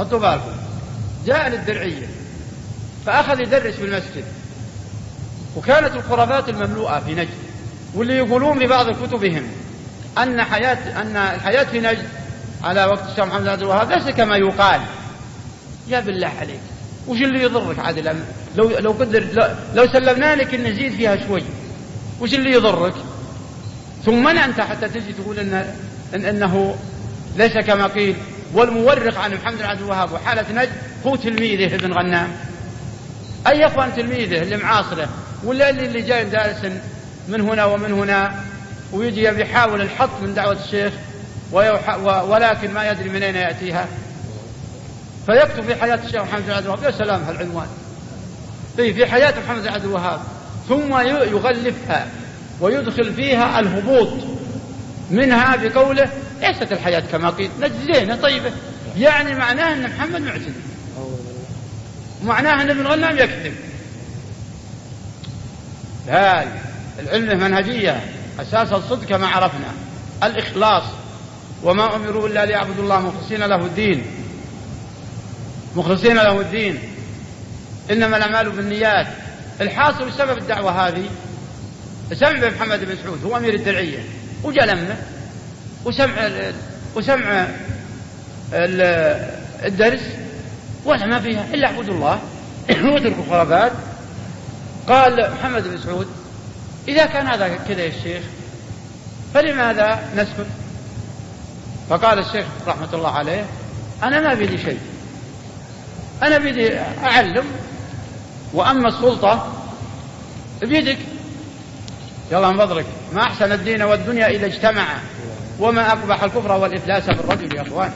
حطوا بالكم جاء للدرعية فأخذ يدرس في المسجد. وكانت الخرافات المملوءة في نجد واللي يقولون في بعض كتبهم أن حياة أن الحياة في نجد على وقت الشيخ محمد عبد الوهاب ليس كما يقال. يا بالله عليك وش اللي يضرك عاد لو لو قدر لو سلمنا لك إن نزيد فيها شوي وش اللي يضرك؟ ثم أنت حتى تجي تقول إن إنه ليس كما قيل. والمورخ عن محمد بن عبد الوهاب وحالة نجد هو تلميذه ابن غنام. أي أخوان تلميذه اللي معاصره ولا اللي, اللي جاي دارس من هنا ومن هنا ويجي يحاول الحط من دعوة الشيخ ولكن ما يدري من أين يأتيها. فيكتب في حياة الشيخ محمد بن عبد الوهاب يا سلام هالعنوان. في في حياة محمد بن عبد الوهاب. ثم يغلفها ويدخل فيها الهبوط منها بقوله ليست الحياة كما قيل زينة طيبة. يعني معناه أن محمد معتدل معناه أن ابن غنام يكذب. لا العلم منهجية أساس الصدق كما عرفنا. الإخلاص. وما أمروا إلا ليعبدوا الله مخلصين له الدين. مخلصين له الدين. إنما الأعمال بالنيات. الحاصل بسبب الدعوة هذه. سمع محمد بن سعود هو أمير الدرعية. وجاء لمه وسمع وسمع الدرس ولا ما فيها إلا اعبدوا الله. واتركوا الخرافات. قال محمد بن سعود إذا كان هذا كذا يا الشيخ فلماذا نسكت؟ فقال الشيخ رحمة الله عليه أنا ما بيدي شيء. أنا بيدي أعلم. وأما السلطة بيدك. يلا من فضلك ما أحسن الدين والدنيا إذا اجتمعا. وما أقبح الكفر والإفلاس بالرجل يا أخوان.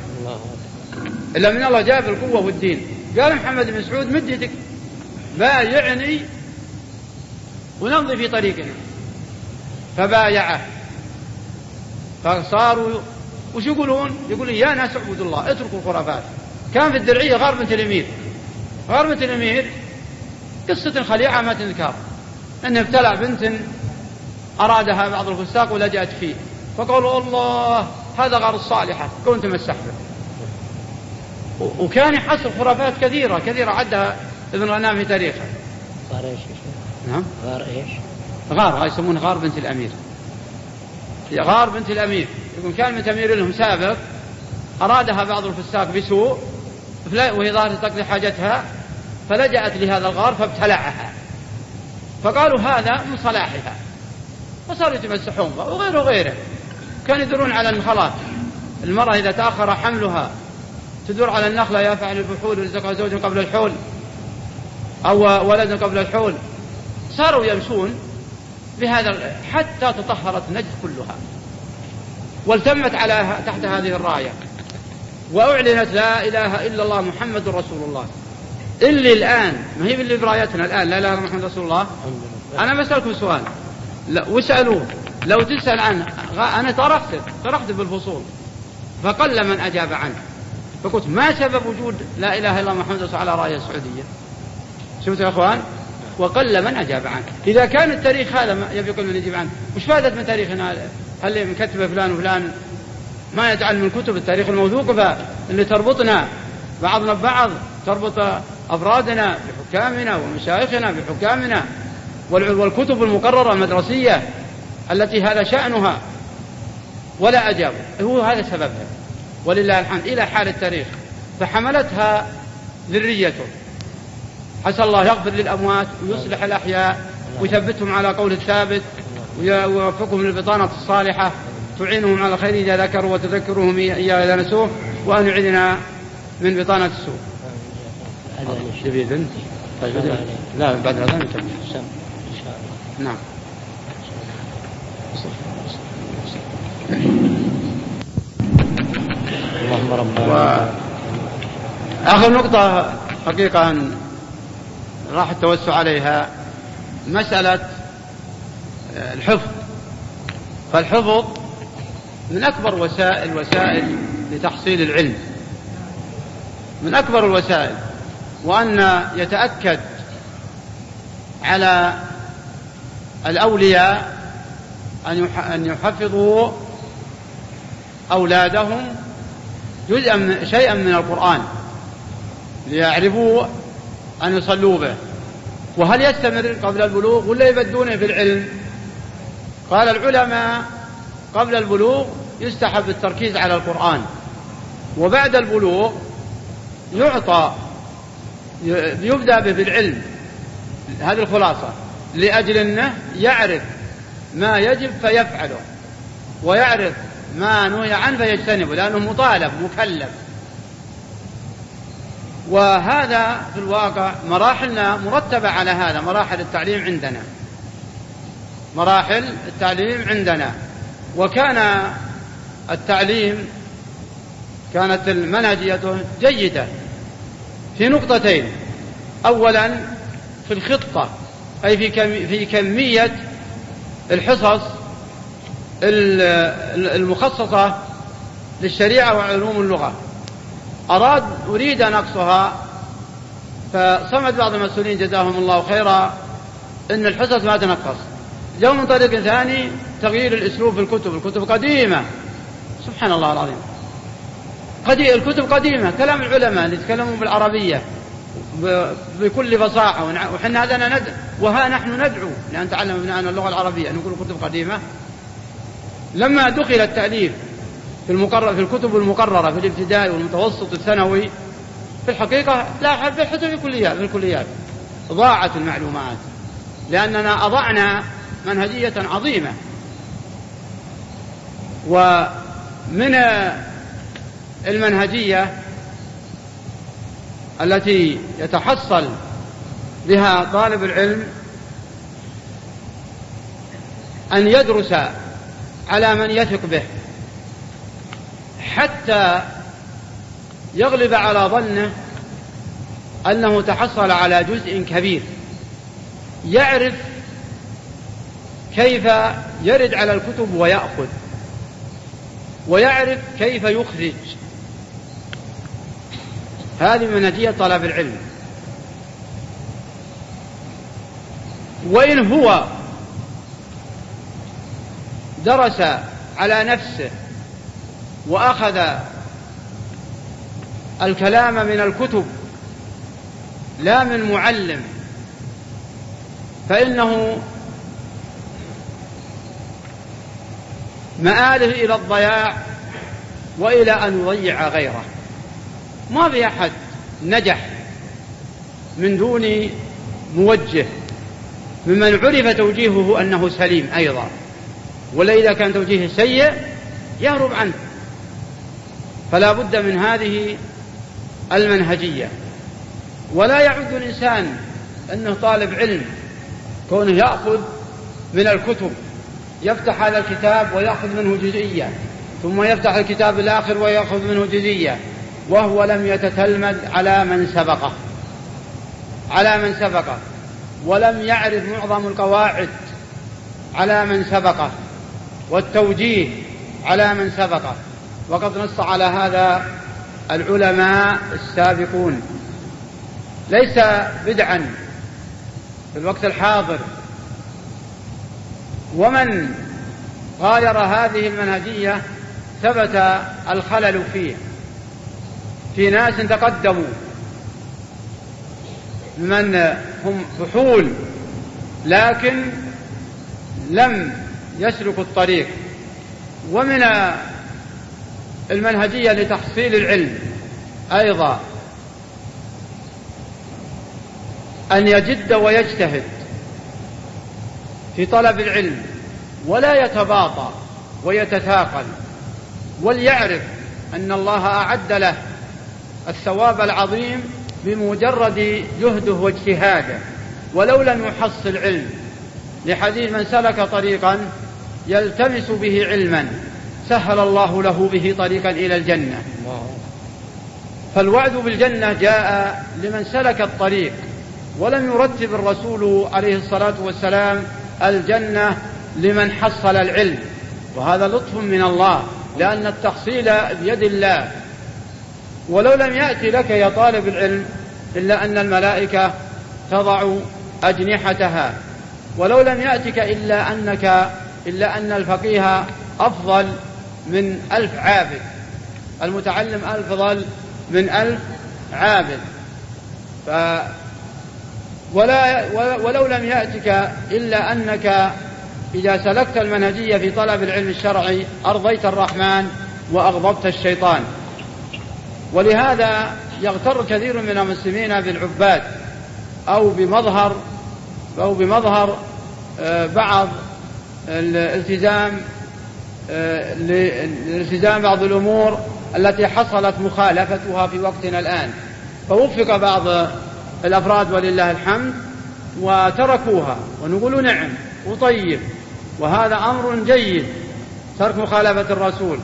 إلا من الله جاب القوة والدين. قال محمد بن سعود مد يدك بايعني ونمضي في طريقنا. فبايعه. فصاروا وش يقولون؟ يقولون يا ناس اعبدوا الله اتركوا الخرافات. كان في الدرعية غار بنت الأمير. غار بنت الأمير قصة خليعة ما تذكر أنه ابتلع بنت أرادها بعض الفساق ولجأت فيه. فقالوا الله هذا غار الصالحة كون تمسح به. وكان يحصل خرافات كثيرة كثيرة عدها ابن غنام في تاريخه. غار إيش نعم؟ غار إيش؟ غار يسمونه غار بنت الأمير. غار بنت الأمير. يقول كان من أمير لهم سابق أرادها بعض الفساق بسوء وهي ظاهرة تقضي حاجتها فلجأت لهذا الغار فابتلعها. فقالوا هذا من صلاحها. فصاروا يتمسحون وغيره وغيره. كانوا يدرون على النخلات المرأة إذا تأخر حملها تدور على النخلة يا فعل البحول رزقها زوج قبل الحول أو ولد قبل الحول. صاروا يمشون بهذا حتى تطهرت نجد كلها والتمت على تحت هذه الراية. وأعلنت لا إله إلا الله محمد رسول الله. اللي الآن ما هي اللي برأيتنا الآن لا إله إلا محمد رسول الله؟ أنا بسألكم سؤال. لا واسألوه لو تسأل عنه أنا طرحت طرحت بالفصول فقل من أجاب عنه. فقلت ما سبب وجود لا إله إلا الله محمد رسول الله على راية السعودية؟ شفتوا يا أخوان؟ وقل من أجاب عنه. إذا كان التاريخ هذا يبي كل من يجيب عنه. وش فائدة من تاريخنا؟ هل مكتبه فلان وفلان ما يجعل من كتب التاريخ الموثوق؟ اللي تربطنا بعضنا ببعض تربط أفرادنا بحكامنا ومشايخنا بحكامنا والكتب المقررة المدرسية التي هذا شأنها. ولا أجابوا هو هذا سببها. ولله الحمد. إلى حال التاريخ. فحملتها ذريته. عسى الله يغفر للأموات ويصلح الأحياء ويثبتهم على قول الثابت ويوفقهم للبطانة الصالحة. تعينهم على الخير إذا ذكروا وتذكرهم إياه إذا نسوه. وأن يعيذنا من بطانة السوء. هذا طيب لا بعد نكمل. نعم. ربنا آخر نقطة حقيقة أن راح التوسع عليها مسألة الحفظ. فالحفظ من أكبر وسائل وسائل لتحصيل العلم. من أكبر الوسائل. وأن يتأكد على الأولياء أن يحفظوا أولادهم جزءا من شيئا من القرآن ليعرفوا أن يصلوا به. وهل يستمر قبل البلوغ ولا يبدونه في العلم؟ قال العلماء قبل البلوغ يستحب التركيز على القرآن. وبعد البلوغ يعطى يبدأ به بالعلم هذه الخلاصة. لأجل أنه يعرف ما يجب فيفعله ويعرف ما نهي عنه فيجتنبه لأنه مطالب مكلف. وهذا في الواقع مراحلنا مرتبة على هذا مراحل التعليم عندنا. مراحل التعليم عندنا. وكان التعليم كانت المنهجية جيدة في نقطتين. أولا في الخطة أي في في كمية الحصص المخصصة للشريعة وعلوم اللغة. أراد أريد نقصها فصمد بعض المسؤولين جزاهم الله خيرا أن الحصص ما تنقص. جو من طريق ثاني تغيير الأسلوب في الكتب. الكتب قديمة. سبحان الله العظيم. قديم الكتب قديمة. كلام العلماء اللي يتكلمون بالعربية. بكل فصاحة وحنا هذا ندعو. وها نحن ندعو لأن تعلم ابنائنا اللغة العربية أن نقول كتب قديمة. لما دخل التأليف في المقرر في الكتب المقررة في الابتدائي والمتوسط الثانوي في الحقيقة لا حتى في الكليات في الكليات. ضاعت المعلومات. لأننا أضعنا منهجية عظيمة. ومن المنهجية التي يتحصل بها طالب العلم أن يدرس على من يثق به حتى يغلب على ظنه أنه تحصل على جزء كبير. يعرف كيف يرد على الكتب ويأخذ ويعرف كيف يخرج. هذه منهجية طلب العلم. وإن هو درس على نفسه وأخذ الكلام من الكتب لا من معلم فإنه مآله إلى الضياع وإلى أن يضيع غيره. ما في أحد نجح من دون موجه. ممن عرف توجيهه أنه سليم أيضا. ولا إذا كان توجيهه سيء يهرب عنه. فلا بد من هذه المنهجية. ولا يعد الإنسان أنه طالب علم كونه يأخذ من الكتب يفتح هذا الكتاب ويأخذ منه جزئية ثم يفتح الكتاب الآخر ويأخذ منه جزئية. وهو لم يتتلمذ على من سبقه. على من سبقه. ولم يعرف معظم القواعد على من سبقه. والتوجيه على من سبقه. وقد نص على هذا العلماء السابقون. ليس بدعا في الوقت الحاضر. ومن غاير هذه المنهجية ثبت الخلل فيه. في ناس تقدموا. من هم فحول لكن لم يسلكوا الطريق. ومن المنهجية لتحصيل العلم أيضا أن يجد ويجتهد في طلب العلم ولا يتباطأ ويتثاقل وليعرف أن الله أعد له الثواب العظيم بمجرد جهده واجتهاده ولو لم يحصل علم. لحديث من سلك طريقا يلتمس به علما سهل الله له به طريقا إلى الجنة. فالوعد بالجنة جاء لمن سلك الطريق ولم يرتب الرسول عليه الصلاة والسلام الجنة لمن حصل العلم. وهذا لطف من الله لأن التحصيل بيد الله. ولو لم يأتي لك يا طالب العلم إلا أن الملائكة تضع أجنحتها. ولو لم يأتك إلا أنك إلا أن الفقيه أفضل من ألف عابد. المتعلم أفضل من ألف عابد. ف ولا ولو لم يأتك إلا أنك إذا سلكت المنهجية في طلب العلم الشرعي أرضيت الرحمن وأغضبت الشيطان. ولهذا يغتر كثير من المسلمين بالعباد أو بمظهر أو بمظهر آه، بعض الالتزام آه، لالتزام بعض الأمور التي حصلت مخالفتها في وقتنا الآن. فوفق بعض الأفراد ولله الحمد وتركوها ونقول نعم وطيب وهذا أمر جيد ترك مخالفة الرسول.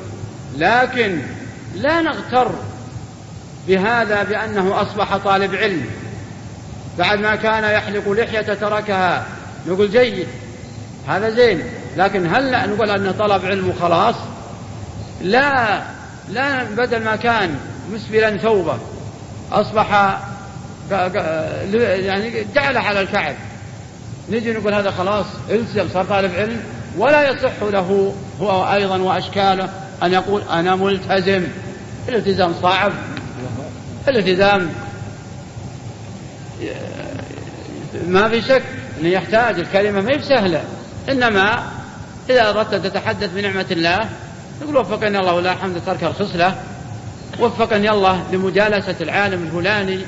لكن لا نغتر بهذا بأنه أصبح طالب علم. بعد ما كان يحلق لحية تركها نقول جيد هذا زين. لكن هل نقول أنه طلب علم وخلاص لا لا بدل ما كان مسبلا ثوبه أصبح يعني جعله على الكعب. نجي نقول هذا خلاص التزم صار طالب علم. ولا يصح له هو أيضا وأشكاله أن يقول أنا ملتزم. الالتزام صعب. الالتزام ما في شك أنه يحتاج الكلمة ما هي بسهلة. إنما إذا أردت أن تتحدث بنعمة الله يقول وفقني الله ولا الحمد ترك الخصلة. وفقني الله لمجالسة العالم الفلاني.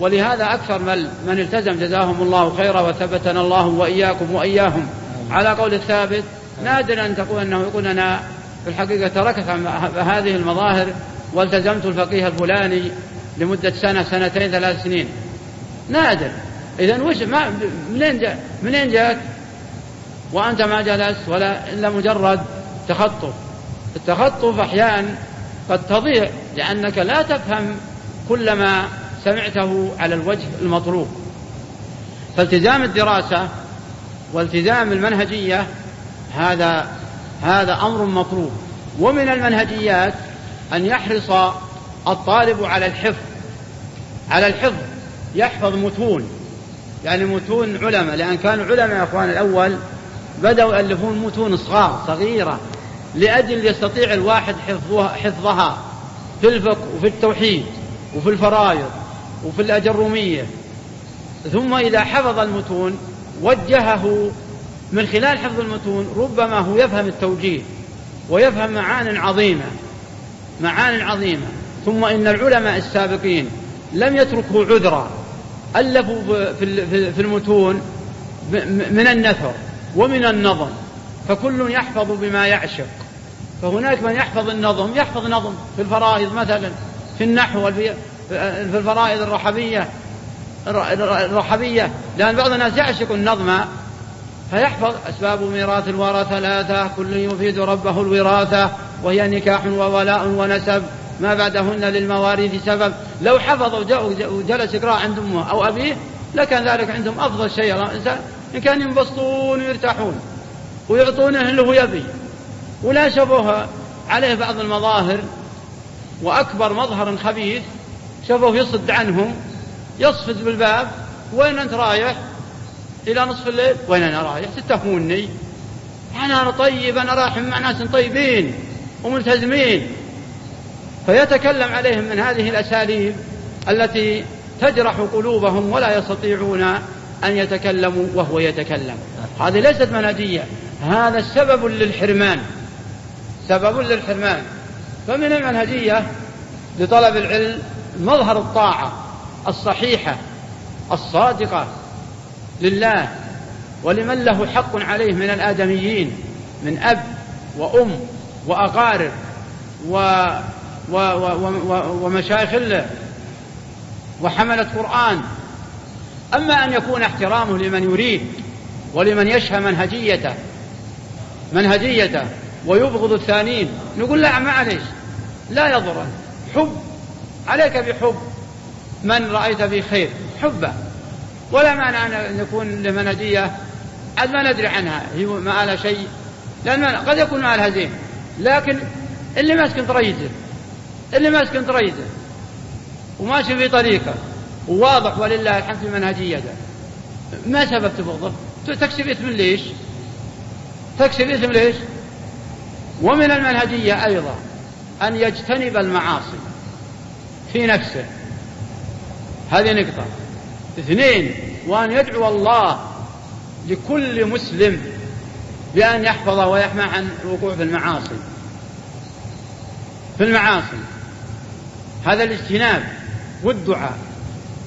ولهذا أكثر من, من التزم جزاهم الله خيرا وثبتنا الله وإياكم وإياهم. على قول الثابت نادر أن تقول أنه يقول أنا في الحقيقة تركت هذه المظاهر والتزمت الفقيه الفلاني. لمدة سنة سنتين ثلاث سنين. نادر. إذا وش ما منين جاء منين جاءت وأنت ما جلست ولا إلا مجرد تخطف. التخطف أحيانا قد تضيع لأنك لا تفهم كل ما سمعته على الوجه المطلوب. فالتزام الدراسة والتزام المنهجية هذا هذا أمر مطلوب. ومن المنهجيات أن يحرص الطالب على الحفظ. على الحفظ يحفظ متون. يعني متون علماء. لأن كانوا علماء يا أخوان الأول بدأوا يألفون متون صغار صغيرة لأجل يستطيع الواحد حفظها, حفظها في الفقه وفي التوحيد وفي الفرائض وفي الأجرومية. ثم إذا حفظ المتون وجهه من خلال حفظ المتون ربما هو يفهم التوجيه ويفهم معان عظيمة. معان عظيمة. ثم إن العلماء السابقين لم يتركوا عذرا ألفوا في المتون من النثر ومن النظم فكل يحفظ بما يعشق. فهناك من يحفظ النظم يحفظ نظم في الفرائض مثلا في النحو في الفرائض الرحبية الرحبية لأن بعض الناس يعشق النظم فيحفظ أسباب ميراث الورى ثلاثة كل يفيد ربه الوراثة وهي نكاح وولاء ونسب. ما بعدهن للمواريث سبب. لو حفظ وجلس يقرأ عند أمه أو أبيه لكان ذلك عندهم أفضل شيء. الإنسان إن كان ينبسطون ويرتاحون ويعطونه اللي هو يبي. ولا شبه عليه بعض المظاهر وأكبر مظهر خبيث شافوه يصد عنهم يصفز بالباب وين أنت رايح؟ إلى نصف الليل وين أنا رايح؟ تتهموني أنا طيب أنا رايح مع ناس طيبين وملتزمين. فيتكلم عليهم من هذه الأساليب التي تجرح قلوبهم ولا يستطيعون أن يتكلموا وهو يتكلم. هذه ليست منهجية هذا سبب للحرمان سبب للحرمان. فمن المنهجية لطلب العلم مظهر الطاعة الصحيحة الصادقة لله ولمن له حق عليه من الآدميين من أب وأم وأقارب و ومشايخ الله وحملة قرآن. أما أن يكون احترامه لمن يريد ولمن يشهى منهجيته منهجيته ويبغض الثانيين نقول لا معليش لا يضر. حب عليك بحب. من رأيت في خير؟ حبه. ولا معنى أن يكون لمنهجية عاد ما ندري عنها هي ما لها شيء لأن قد يكون ما لها زين لكن اللي ماسك طريزه اللي ماسك طريزه وماشي في طريقه. وواضح ولله الحمد في منهجيته ما سبب تبغضه؟ تكسب إثم ليش؟ تكسب إثم ليش؟ ومن المنهجية أيضا أن يجتنب المعاصي في نفسه. هذه نقطة. اثنين وأن يدعو الله لكل مسلم بأن يحفظه ويحمى عن الوقوع في المعاصي. في المعاصي. هذا الاجتناب والدعاء.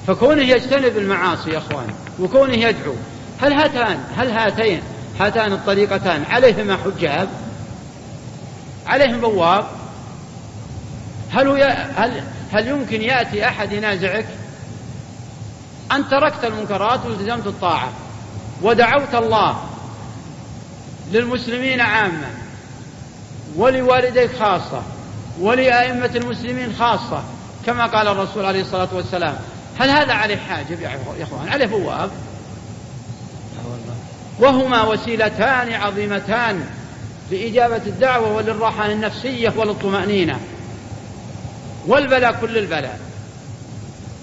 فكونه يجتنب المعاصي يا إخوان وكونه يدعو هل هاتان هل هاتين هاتان الطريقتان؟ عليهما حجاب؟ عليهم بواب؟ هل, هل, هل يمكن يأتي أحد ينازعك؟ أن تركت المنكرات والتزمت الطاعة ودعوت الله للمسلمين عامة ولوالديك خاصة. ولأئمة المسلمين خاصة كما قال الرسول عليه الصلاة والسلام. هل هذا عليه حاجب يا إخوان؟ عليه بواب وهما وسيلتان عظيمتان لإجابة الدعوة وللراحة النفسية وللطمأنينة والبلاء كل البلاء.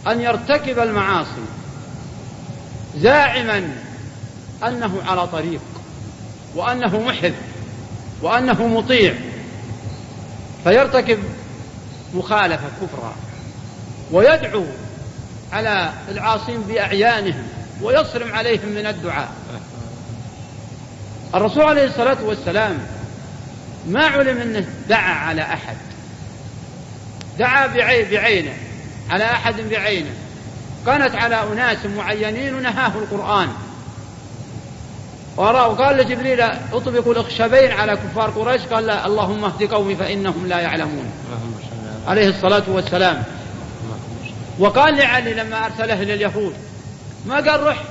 أن يرتكب المعاصي زاعما أنه على طريق وأنه محب وأنه مطيع. فيرتكب مخالفة كفرا ويدعو على العاصين بأعيانهم ويصرم عليهم من الدعاء. الرسول عليه الصلاة والسلام ما علم أنه دعا على أحد. دعا بعينه على أحد بعينه. كانت على أناس معينين ونهاه القرآن. وقال لجبريل اطبق الأخشبين على كفار قريش؟ قال لا اللهم اهد قومي فإنهم لا يعلمون. عليه الصلاة والسلام. وقال لعلي لما أرسله لليهود ما قال روح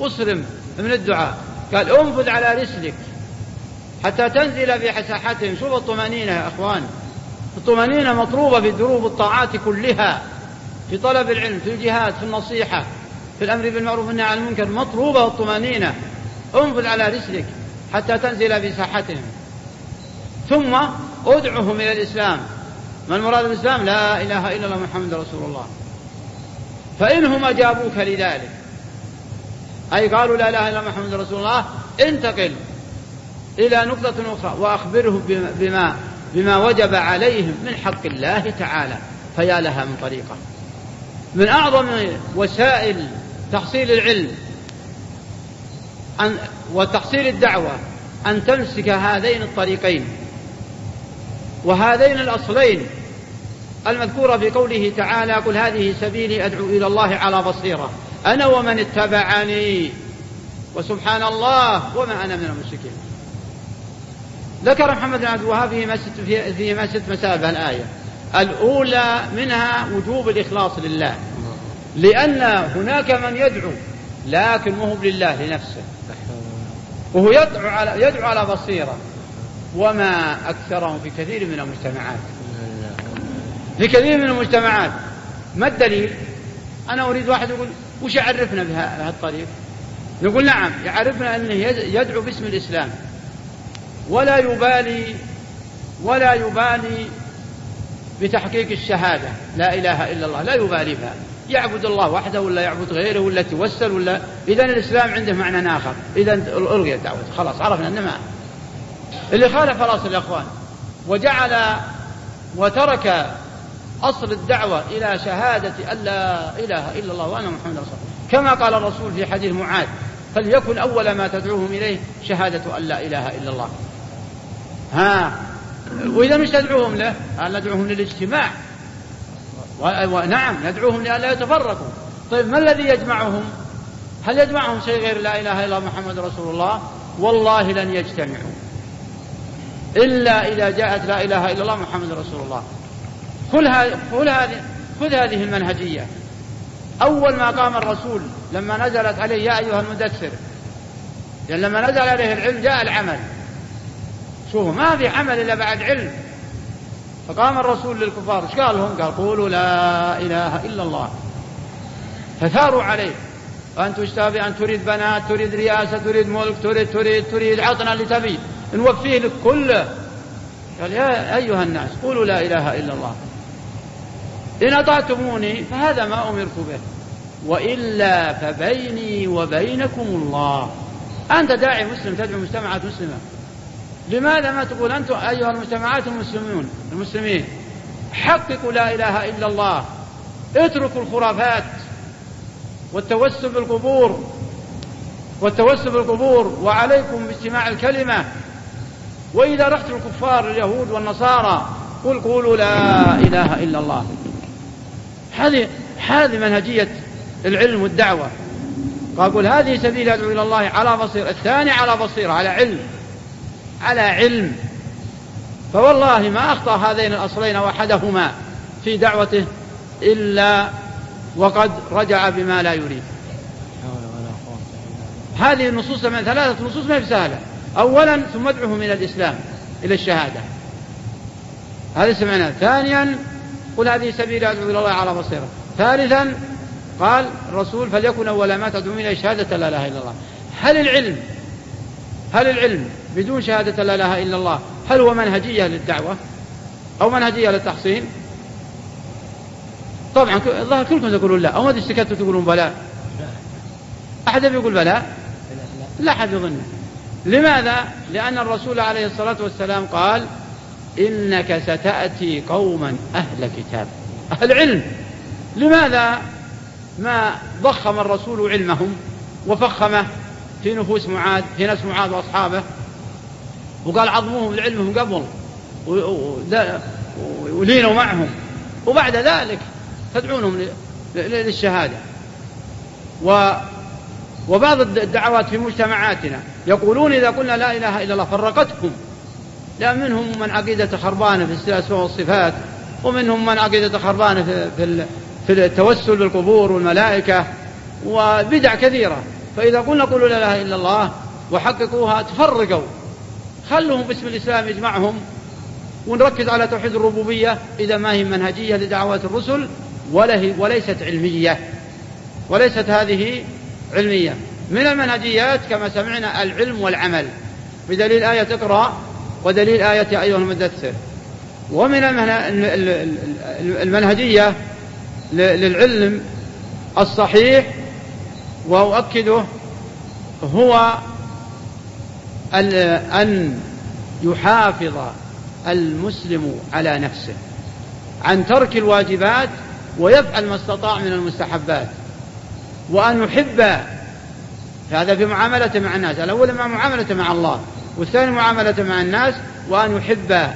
اصرم من الدعاء. قال أنفذ على رسلك حتى تنزل في ساحتهم شوف الطمأنينة يا أخوان. الطمأنينة مطلوبة في دروب الطاعات كلها في طلب العلم في الجهاد في النصيحة في الأمر بالمعروف والنهي عن المنكر. مطلوبة الطمأنينة. انفذ على رسلك حتى تنزل في ساحتهم ثم ادعهم إلى الإسلام. ما المراد بالإسلام؟ لا إله إلا الله محمد رسول الله. فإنهم أجابوك لذلك. أي قالوا لا إله إلا محمد رسول الله انتقل إلى نقطة أخرى وأخبره بما بما وجب عليهم من حق الله تعالى. فيا لها من طريقة. من أعظم وسائل تحصيل العلم أن وتحصيل الدعوة أن تمسك هذين الطريقين وهذين الأصلين المذكورة في قوله تعالى قل هذه سبيلي أدعو إلى الله على بصيرة. أنا ومن اتبعني. وسبحان الله وما أنا من المشركين. ذكر محمد بن عبد الوهاب فيما ست مسائل الآية. الأولى منها وجوب الإخلاص لله. لأن هناك من يدعو لكن مو لله لنفسه. وهو يدعو على يدعو على بصيرة. وما أكثرهم في كثير من المجتمعات. في كثير من المجتمعات. ما الدليل؟ أنا أريد واحد يقول وش يعرفنا بهذا الطريق؟ نقول نعم يعرفنا أنه يدعو باسم الإسلام. ولا يبالي ولا يبالي بتحقيق الشهادة. لا إله إلا الله لا يبالي بها. يعبد الله وحده ولا يعبد غيره ولا توسل ولا إذا الإسلام عنده معنى آخر. إذا ألغيت دعوته خلاص عرفنا أنه ما اللي خالف يا أخوان وجعل وترك أصل الدعوة إلى شهادة أن لا إله إلا الله وأنا محمد رسول الله. كما قال الرسول في حديث معاذ فليكن أول ما تدعوهم إليه شهادة أن لا إله إلا الله. ها؟ وإذا مش تدعوهم له؟ قال ندعوهم للاجتماع. ونعم ندعوهم لئلا يتفرقوا. طيب ما الذي يجمعهم؟ هل يجمعهم شيء غير لا إله إلا محمد رسول الله؟ والله لن يجتمعوا. إلا إذا جاءت لا إله إلا الله محمد رسول الله. خذ هذه خذ هذه المنهجية. أول ما قام الرسول لما نزلت عليه يا أيها المدثر لأن لما نزل عليه العلم جاء العمل. شوفوا ما في عمل إلا بعد علم. فقام الرسول للكفار إيش قال لهم؟ قال قولوا لا إله إلا الله. فثاروا عليه. أنت تشتهي أن تريد بنات تريد رئاسة تريد ملك تريد تريد تريد عطنا اللي تبي. نوفيه لك كله. قال يا أيها الناس قولوا لا إله إلا الله. إن أطعتموني فهذا ما أمرت به. وإلا فبيني وبينكم الله. أنت داعي مسلم تدعو مجتمعات مسلمة. لماذا ما تقول أنتم أيها المجتمعات المسلمون المسلمين؟ حققوا لا إله إلا الله. اتركوا الخرافات والتوسل بالقبور والتوسل بالقبور وعليكم باجتماع الكلمة. وإذا رحت الكفار اليهود والنصارى قل قولوا لا إله إلا الله. هذه هذه منهجية العلم والدعوة. قل هذه سبيل أدعو إلى الله على بصير الثاني على بصيرة على علم. على علم. فوالله ما أخطأ هذين الأصلين أو أحدهما في دعوته إلا وقد رجع بما لا يريد. هذه النصوص من ثلاثة نصوص ما هي سهلة أولا ثم ادعوهم إلى الإسلام إلى الشهادة. هذا سمعناه ثانيا قل هذه سبيل أدعو إلى الله على بصيرة. ثالثا قال الرسول فليكن أول ما تدعو إلى شهادة لا إله إلا الله. هل العلم هل العلم بدون شهادة لا إله إلا الله. هل هو منهجية للدعوة؟ أو منهجية للتحصين؟ طبعا الظاهر كلكم تقولون لا. أو ما سكتوا تقولون بلى أحد يقول بلى لا أحد يظن. لماذا؟ لأن الرسول عليه الصلاة والسلام قال إنك ستأتي قوما أهل كتاب أهل علم. لماذا؟ ما ضخم الرسول علمهم وفخمه في نفوس معاذ في نفس معاذ وأصحابه. وقال عظموهم لعلمهم قبل ولينوا معهم. وبعد ذلك تدعونهم للشهادة. و وبعض الدعوات في مجتمعاتنا يقولون إذا قلنا لا إله إلا الله فرقتهم لأن منهم من عقيدة خربانة في الأسماء والصفات ومنهم من عقيدة خربانة في, في التوسل بالقبور والملائكة وبدع كثيرة. فإذا قلنا قولوا لا إله إلا الله وحققوها تفرقوا. خلوهم باسم الإسلام يجمعهم ونركز على توحيد الربوبية إذا ما هي منهجية لدعوات الرسل وليست علمية. وليست هذه علمية. من المنهجيات كما سمعنا العلم والعمل. بدليل آية اقرأ ودليل آية أيها المدثر. ومن المنهجية للعلم الصحيح وأؤكده هو أن يحافظ المسلم على نفسه عن ترك الواجبات ويفعل ما استطاع من المستحبات. وأن يحب هذا في معاملته مع الناس الأول مع معاملته مع الله والثاني معاملته مع الناس وأن يحب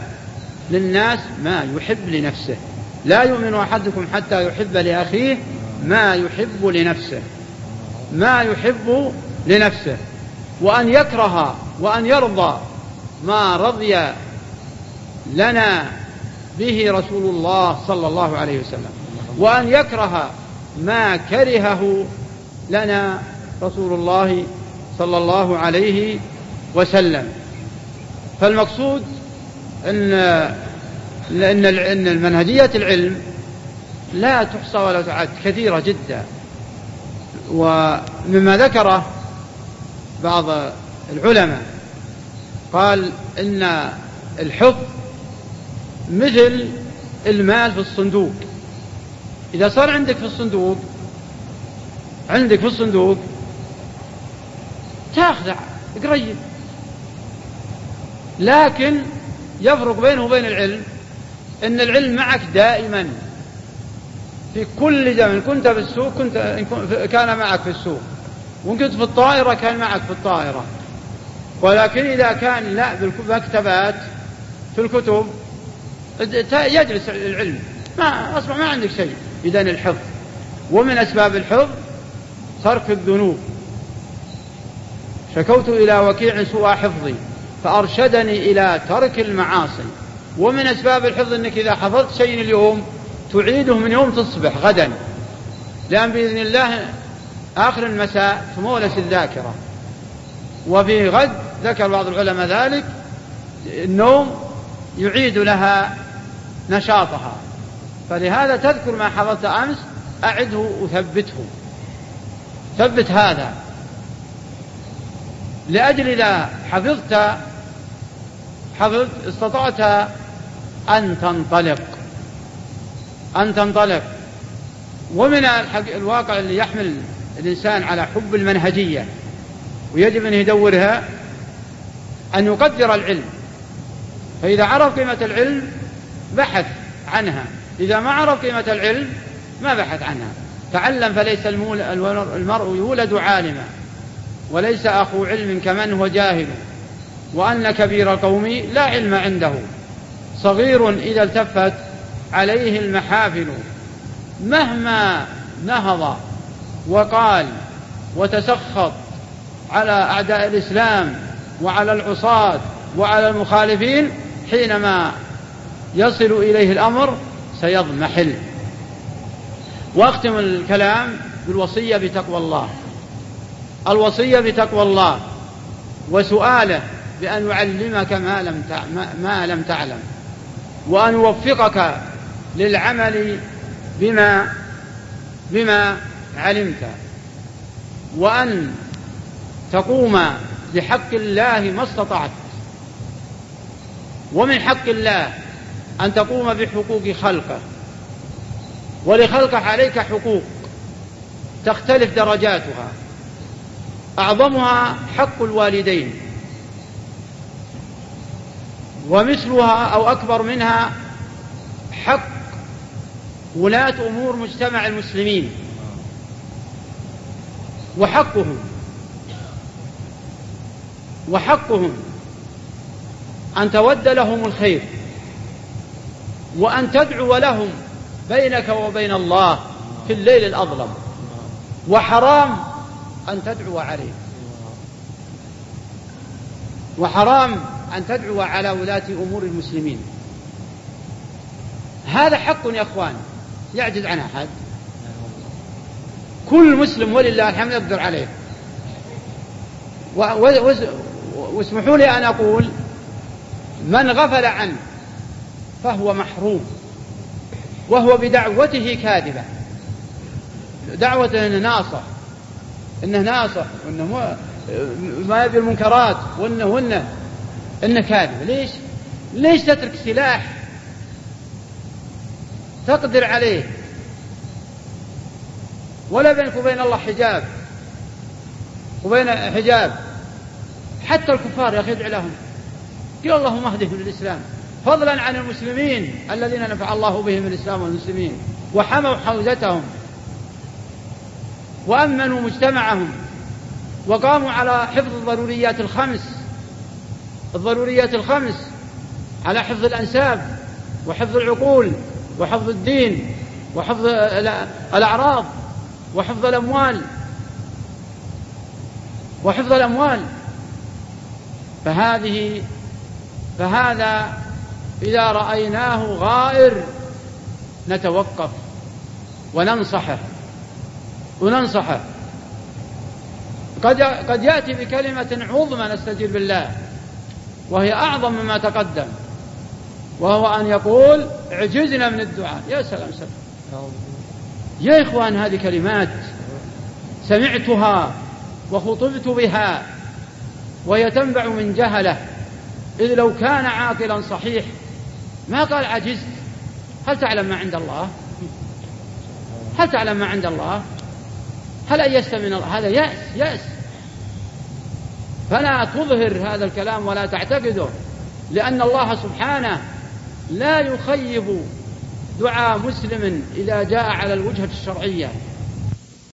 للناس ما يحب لنفسه. لا يؤمن أحدكم حتى يحب لأخيه ما يحب لنفسه ما يحب لنفسه. وأن يكره وأن يرضى ما رضي لنا به رسول الله صلى الله عليه وسلم. وأن يكره ما كرهه لنا رسول الله صلى الله عليه وسلم. فالمقصود إن إن إن المنهجيه العلم لا تحصى ولا تعد كثيرة جدا. ومما ذكره بعض العلماء قال إن الحفظ مثل المال في الصندوق. إذا صار عندك في الصندوق عندك في الصندوق تاخذ قريب لكن يفرق بينه وبين العلم إن العلم معك دائما. في كل زمن كنت في السوق كنت كان معك في السوق. وإن كنت في الطائرة كان معك في الطائرة. ولكن إذا كان لا بالمكتبات في الكتب يجلس العلم. ما أصبح ما عندك شيء. إذا الحفظ. ومن أسباب الحفظ ترك الذنوب. شكوت إلى وكيع سوء حفظي فأرشدني إلى ترك المعاصي. ومن أسباب الحفظ أنك إذا حفظت شيء اليوم تعيده من يوم تصبح غدا. لأن بإذن الله آخر المساء تمولس الذاكرة. وفي غد ذكر بعض العلماء ذلك النوم يعيد لها نشاطها. فلهذا تذكر ما حفظت أمس أعده وثبته. ثبت هذا. لأجل إذا حفظت حفظت استطعت أن تنطلق. أن تنطلق. ومن الواقع اللي يحمل الإنسان على حب المنهجية ويجب أن يدورها أن يقدر العلم. فإذا عرف قيمة العلم بحث عنها. إذا ما عرف قيمة العلم ما بحث عنها. تعلم فليس المرء يولد عالما وليس أخو علم كمن هو جاهل وأن كبير القوم لا علم عنده. صغير إذا التفت عليه المحافل مهما نهض وقال وتسخط على أعداء الإسلام وعلى العصاة وعلى المخالفين حينما يصل إليه الأمر سيضمحل. وأختم الكلام بالوصية بتقوى الله. الوصية بتقوى الله وسؤاله بأن يعلمك ما لم ما لم تعلم وأن يوفقك للعمل بما بما علمت. وأن تقوم بحق الله ما استطعت. ومن حق الله أن تقوم بحقوق خلقه. ولخلقه عليك حقوق. تختلف درجاتها. أعظمها حق الوالدين. ومثلها أو أكبر منها حق ولاة أمور مجتمع المسلمين. وحقهم. وحقهم أن تود لهم الخير وأن تدعو لهم بينك وبين الله في الليل الأظلم. وحرام أن تدعو عليه. وحرام أن تدعو على ولاة أمور المسلمين. هذا حق يا أخوان. يعجز عنه أحد. كل مسلم ولله الحمد يقدر عليه. واسمحوا لي أن أقول من غفل عنه فهو محروم وهو بدعوته كاذبة. دعوته إنه ناصح إنه ناصح وانه ما يبي المنكرات وإنه وإنه إنه كاذب. ليش؟ ليش تترك سلاح تقدر عليه؟ ولا بينك وبين الله حجاب وبين حجاب. حتى الكفار يا أخي ادع لهم. قل اللهم اهدهم للإسلام. فضلا عن المسلمين الذين نفع الله بهم الإسلام والمسلمين وحموا حوزتهم وأمنوا مجتمعهم وقاموا على حفظ الضروريات الخمس الضروريات الخمس على حفظ الأنساب وحفظ العقول وحفظ الدين وحفظ الأعراض وحفظ الأموال وحفظ الأموال. فهذه فهذا إذا رأيناه غائر نتوقف وننصحه وننصحه. قد قد يأتي بكلمة عظمى نستجيب بالله وهي أعظم مما تقدم وهو أن يقول عجزنا من الدعاء. يا سلام سلام. يا إخوان هذه كلمات سمعتها وخطبت بها وهي تنبع من جهله. إذ لو كان عاقلا صحيح ما قال عجزت؟ هل تعلم ما عند الله؟ هل تعلم ما عند الله؟ هل أيست من الله؟ هذا يأس يأس. فلا تظهر هذا الكلام ولا تعتقده لأن الله سبحانه لا يخيب دعاء مسلم إذا جاء على الوجهة الشرعية.